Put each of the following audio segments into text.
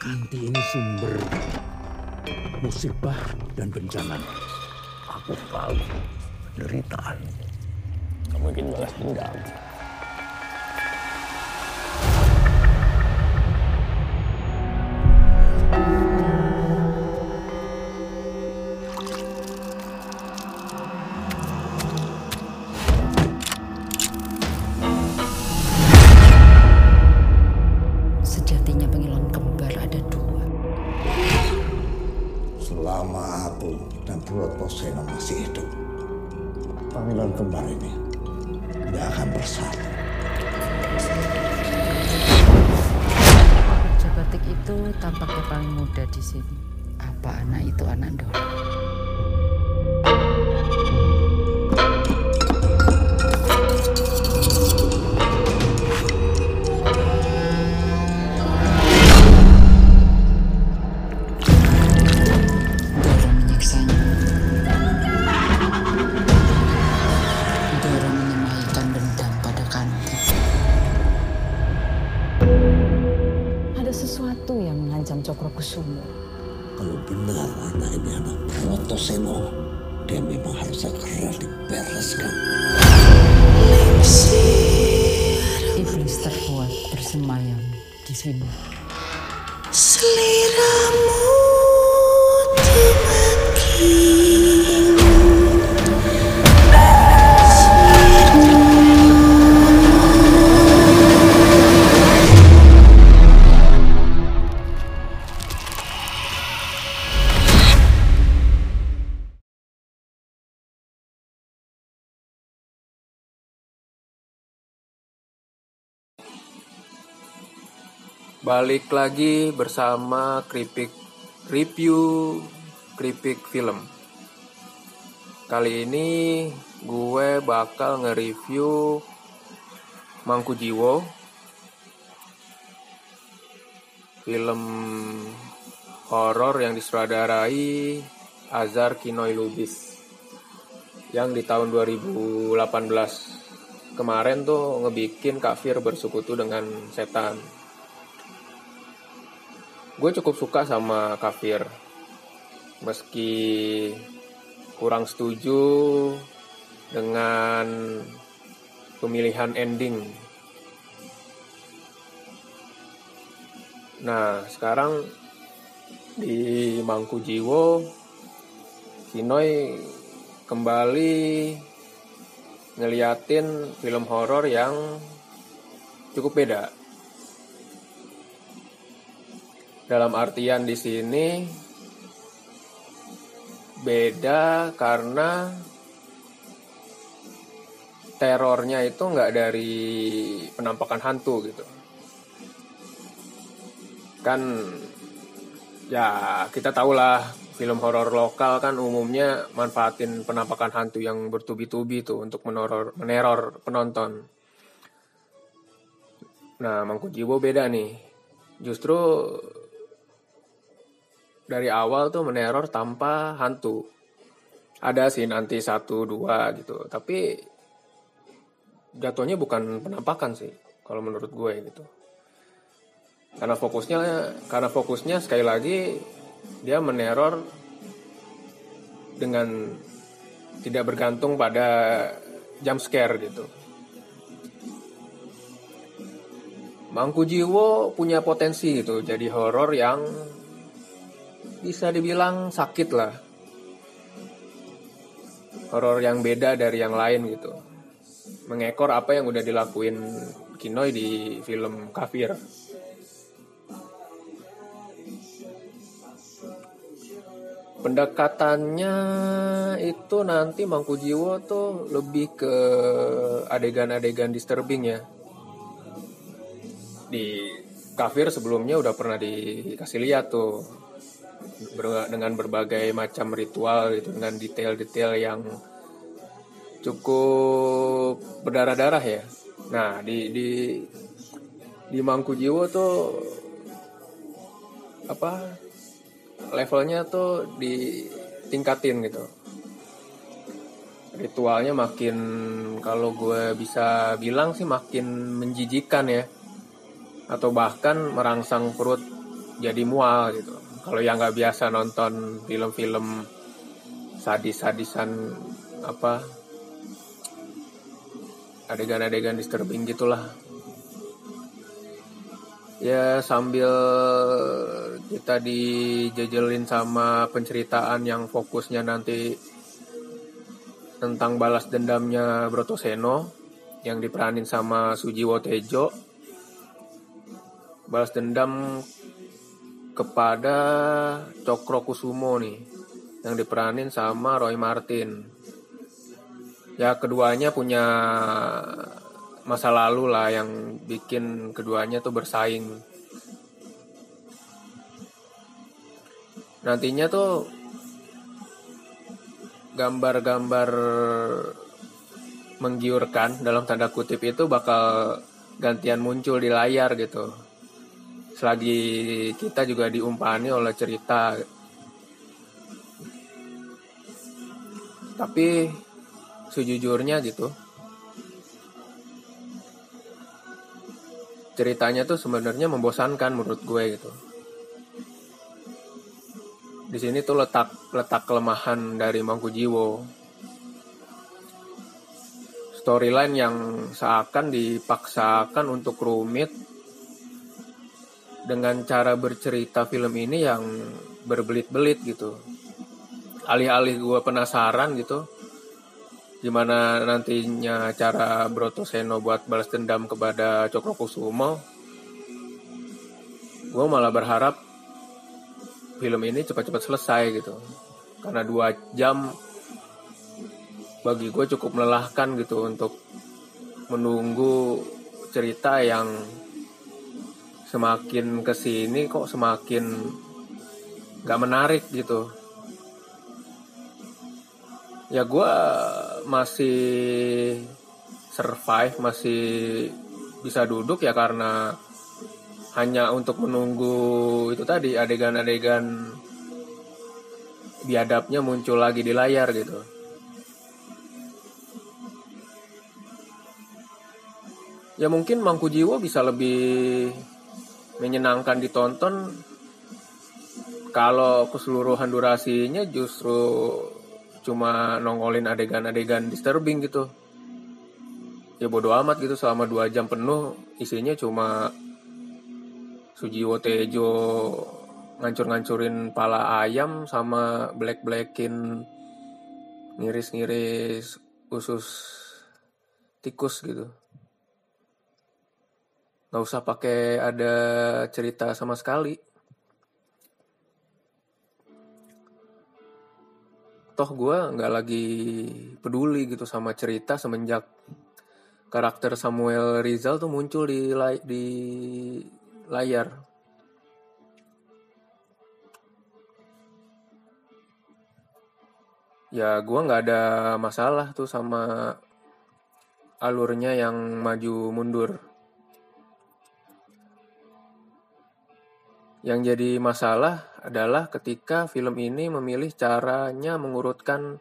Nanti ini sumber musibah dan bencana. Aku tahu penderitaan. Kamu ingin balas dendam. Purwot Poseno masih hidup, panggilan kembar ini tidak akan bersatu. Kerja batik itu tampaknya paling muda di sini. Apa anak itu anak Dora? Dia memang harus segera dibereskan. Iblis terkuat bersemayam di sini. Seliramu temanku Balik lagi bersama Kripik Review Kripik Film. Kali ini gue bakal nge-review Mangku Jiwo. Film horor yang disutradarai Azhar Kinoy Lubis yang di tahun 2018 kemarin tuh ngebikin kafir bersekutu dengan setan gue cukup suka sama kafir. Meski kurang setuju dengan pemilihan ending. Nah sekarang di Mangku Jiwo Sinoy kembali ngeliatin film horor yang cukup beda dalam artian di sini beda karena terornya itu nggak dari penampakan hantu gitu. Kan ya kita tahulah film horor lokal kan umumnya manfaatin penampakan hantu yang bertubi-tubi tuh untuk meneror meneror penonton. Nah Mangku Jiwo beda nih. Justru dari awal tuh meneror tanpa hantu. Ada sih nanti satu dua gitu, tapi jatuhnya bukan penampakan sih, kalau menurut gue gitu. Karena fokusnya, karena fokusnya sekali lagi dia meneror dengan tidak bergantung pada jump scare gitu. Mangku Jiwo punya potensi gitu, jadi horor yang bisa dibilang sakit lah. Horor yang beda dari yang lain gitu. Mengekor apa yang udah dilakuin Kinoy di film Kafir. Pendekatannya itu nanti Mangku Jiwo tuh lebih ke adegan-adegan disturbing ya. Di Kafir sebelumnya udah pernah dikasih lihat tuh dengan berbagai macam ritual gitu dengan detail-detail yang cukup berdarah-darah ya. Nah di di di Mangku Jiwo tuh apa levelnya tuh ditingkatin gitu. Ritualnya makin kalau gue bisa bilang sih makin menjijikan ya. Atau bahkan merangsang perut jadi mual gitu kalau yang nggak biasa nonton film-film sadis-sadisan apa adegan-adegan disturbing gitulah. Ya sambil kita dijejelin sama penceritaan yang fokusnya nanti tentang balas dendamnya Brotoseno yang diperanin sama Sujiwo Tejo. Balas dendam kepada Cokro Kusumo nih yang diperanin sama Roy Martin ya keduanya punya masa lalu lah yang bikin keduanya tuh bersaing. Nantinya tuh gambar-gambar menggiurkan dalam tanda kutip itu bakal gantian muncul di layar gitu. Selagi kita juga diumpani oleh cerita. Tapi sejujurnya gitu, ceritanya tuh sebenarnya membosankan menurut gue gitu. Di sini tuh letak letak kelemahan dari Mangkujiwo. Storyline yang seakan dipaksakan untuk rumit dengan cara bercerita film ini yang berbelit-belit gitu. Alih-alih gue penasaran gitu, gimana nantinya cara Broto Seno buat balas dendam kepada Cokro Kusumo gue malah berharap film ini cepat-cepat selesai gitu karena dua jam bagi gue cukup melelahkan gitu untuk menunggu cerita yang semakin ke sini kok semakin gak menarik gitu. Ya gue masih survive masih bisa duduk ya karena hanya untuk menunggu itu tadi adegan-adegan biadabnya muncul lagi di layar gitu. Ya mungkin Mangku Jiwo bisa lebih menyenangkan ditonton kalau keseluruhan durasinya justru cuma nongolin adegan-adegan disturbing gitu. Ya bodo amat gitu selama dua jam penuh isinya cuma Sujiwo Tejo ngancur-ngancurin pala ayam sama black-blackin ngiris-ngiris usus tikus gitu nggak usah pakai ada cerita sama sekali toh gue nggak lagi peduli gitu sama cerita semenjak karakter Samuel Rizal tuh muncul di lay di layar. Ya gue nggak ada masalah tuh sama alurnya yang maju mundur. Yang jadi masalah adalah ketika film ini memilih caranya mengurutkan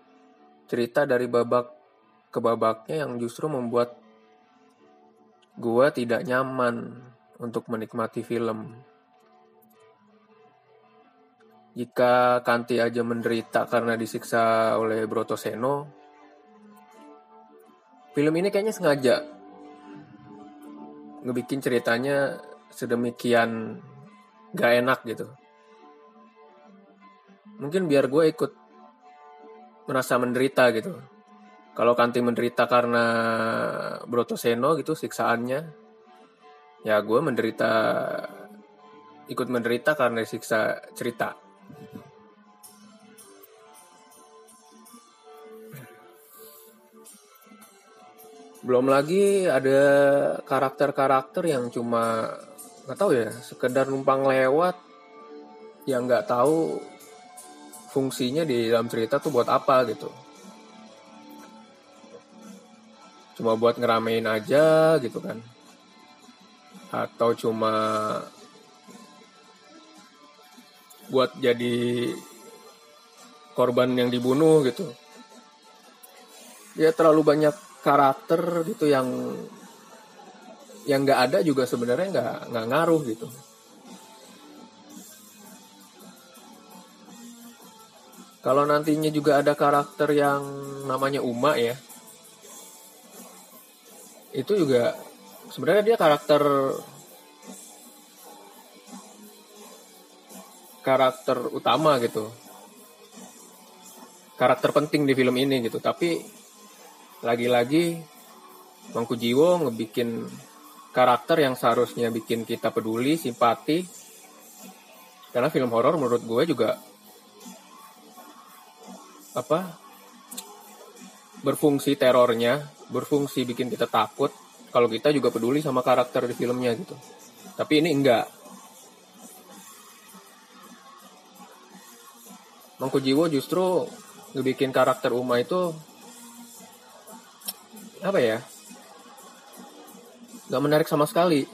cerita dari babak ke babaknya yang justru membuat gua tidak nyaman untuk menikmati film. Jika Kanti aja menderita karena disiksa oleh Brotoseno, film ini kayaknya sengaja ngebikin ceritanya sedemikian gak enak gitu. Mungkin biar gue ikut merasa menderita gitu. Kalau Kanti menderita karena Brotoseno gitu siksaannya ya gue menderita ikut menderita karena siksa cerita. Belum lagi ada karakter-karakter yang cuma nggak tahu ya sekedar numpang lewat yang nggak tahu fungsinya di dalam cerita tuh buat apa gitu. Cuma buat ngeramein aja gitu kan. Atau cuma buat jadi korban yang dibunuh gitu. Ya terlalu banyak karakter gitu yang yang nggak ada juga sebenarnya nggak nggak ngaruh gitu. Kalau nantinya juga ada karakter yang namanya Uma ya itu juga sebenarnya dia karakter karakter utama gitu. Karakter penting di film ini gitu. Tapi lagi-lagi Mangku Jiwo ngebikin karakter yang seharusnya bikin kita peduli simpati. Karena film horor menurut gue juga apa berfungsi terornya berfungsi bikin kita takut. Kalau kita juga peduli sama karakter di filmnya gitu. Tapi ini enggak. Mangku Jiwo justru ngebikin karakter Uma itu apa ya nggak menarik sama sekali.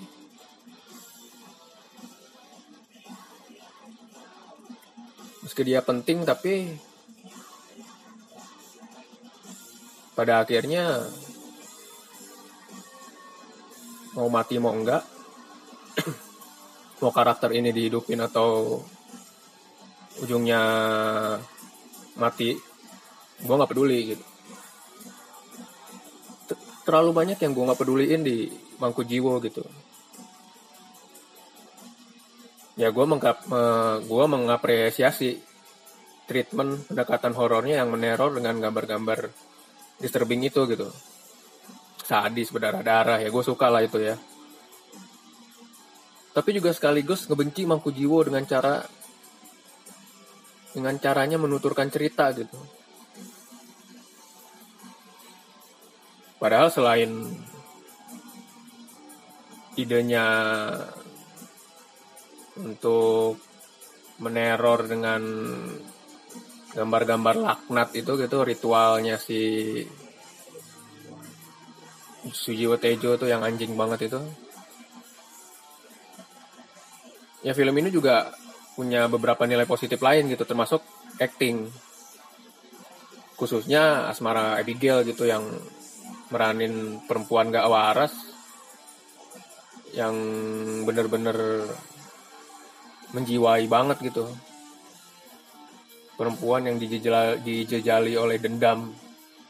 Meski dia penting tapi pada akhirnya mau mati mau enggak mau karakter ini dihidupin atau ujungnya mati gue nggak peduli gitu. Terlalu banyak yang gue nggak peduliin di bangku jiwo gitu. Ya gue mengap gue mengapresiasi treatment pendekatan horornya yang meneror dengan gambar-gambar disturbing itu gitu. Sadis berdarah-darah ya gue suka lah itu ya. Tapi juga sekaligus ngebenci Mangku Jiwo dengan cara dengan caranya menuturkan cerita gitu. Padahal selain idenya untuk meneror dengan gambar-gambar laknat itu gitu ritualnya si Sujiwo Tejo tuh yang anjing banget itu. Ya film ini juga punya beberapa nilai positif lain gitu termasuk acting. Khususnya Asmara Abigail gitu yang meranin perempuan gak waras yang bener-bener menjiwai banget gitu. Perempuan yang dijejali, dijejali oleh dendam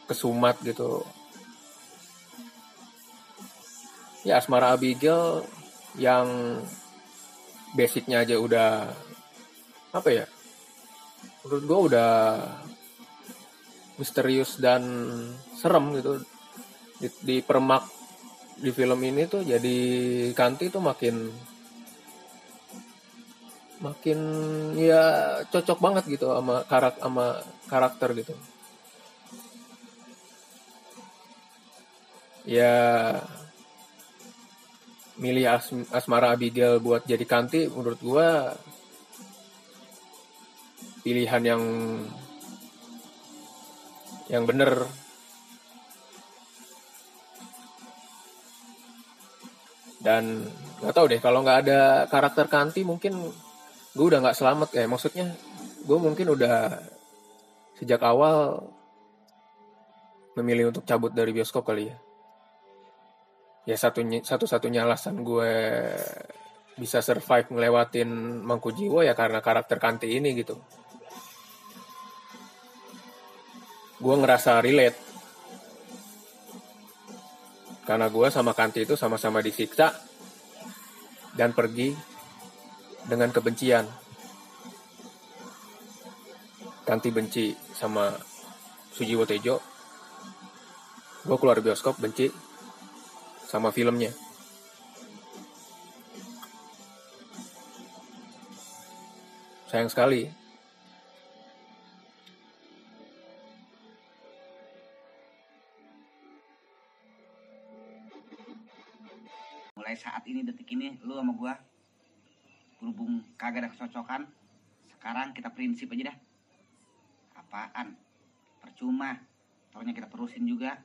kesumat gitu. Ya asmara Abigail yang basicnya aja udah apa ya menurut gue udah misterius dan serem gitu. Di, di permak di film ini tuh jadi Kanti tuh makin makin ya cocok banget gitu sama karak sama karakter gitu. Ya milih As Asmara Abigail buat jadi Kanti menurut gua pilihan yang yang bener dan nggak tahu deh kalau nggak ada karakter Kanti mungkin gue udah nggak selamat ya. Maksudnya gue mungkin udah sejak awal memilih untuk cabut dari bioskop kali ya. Ya satunya satu satunya alasan gue bisa survive ngelewatin Mangku Jiwo ya karena karakter Kanti ini gitu. Gue ngerasa relate karena gue sama Kanti itu sama-sama disiksa dan pergi dengan kebencian. Kanti benci sama Sujiwo Tejo. Gue keluar bioskop benci sama filmnya. Sayang sekali. Ini detik ini lu sama gua berhubung kagak ada kecocokan sekarang kita prinsip aja dah. Apaan? Percuma. Taunya kita terusin juga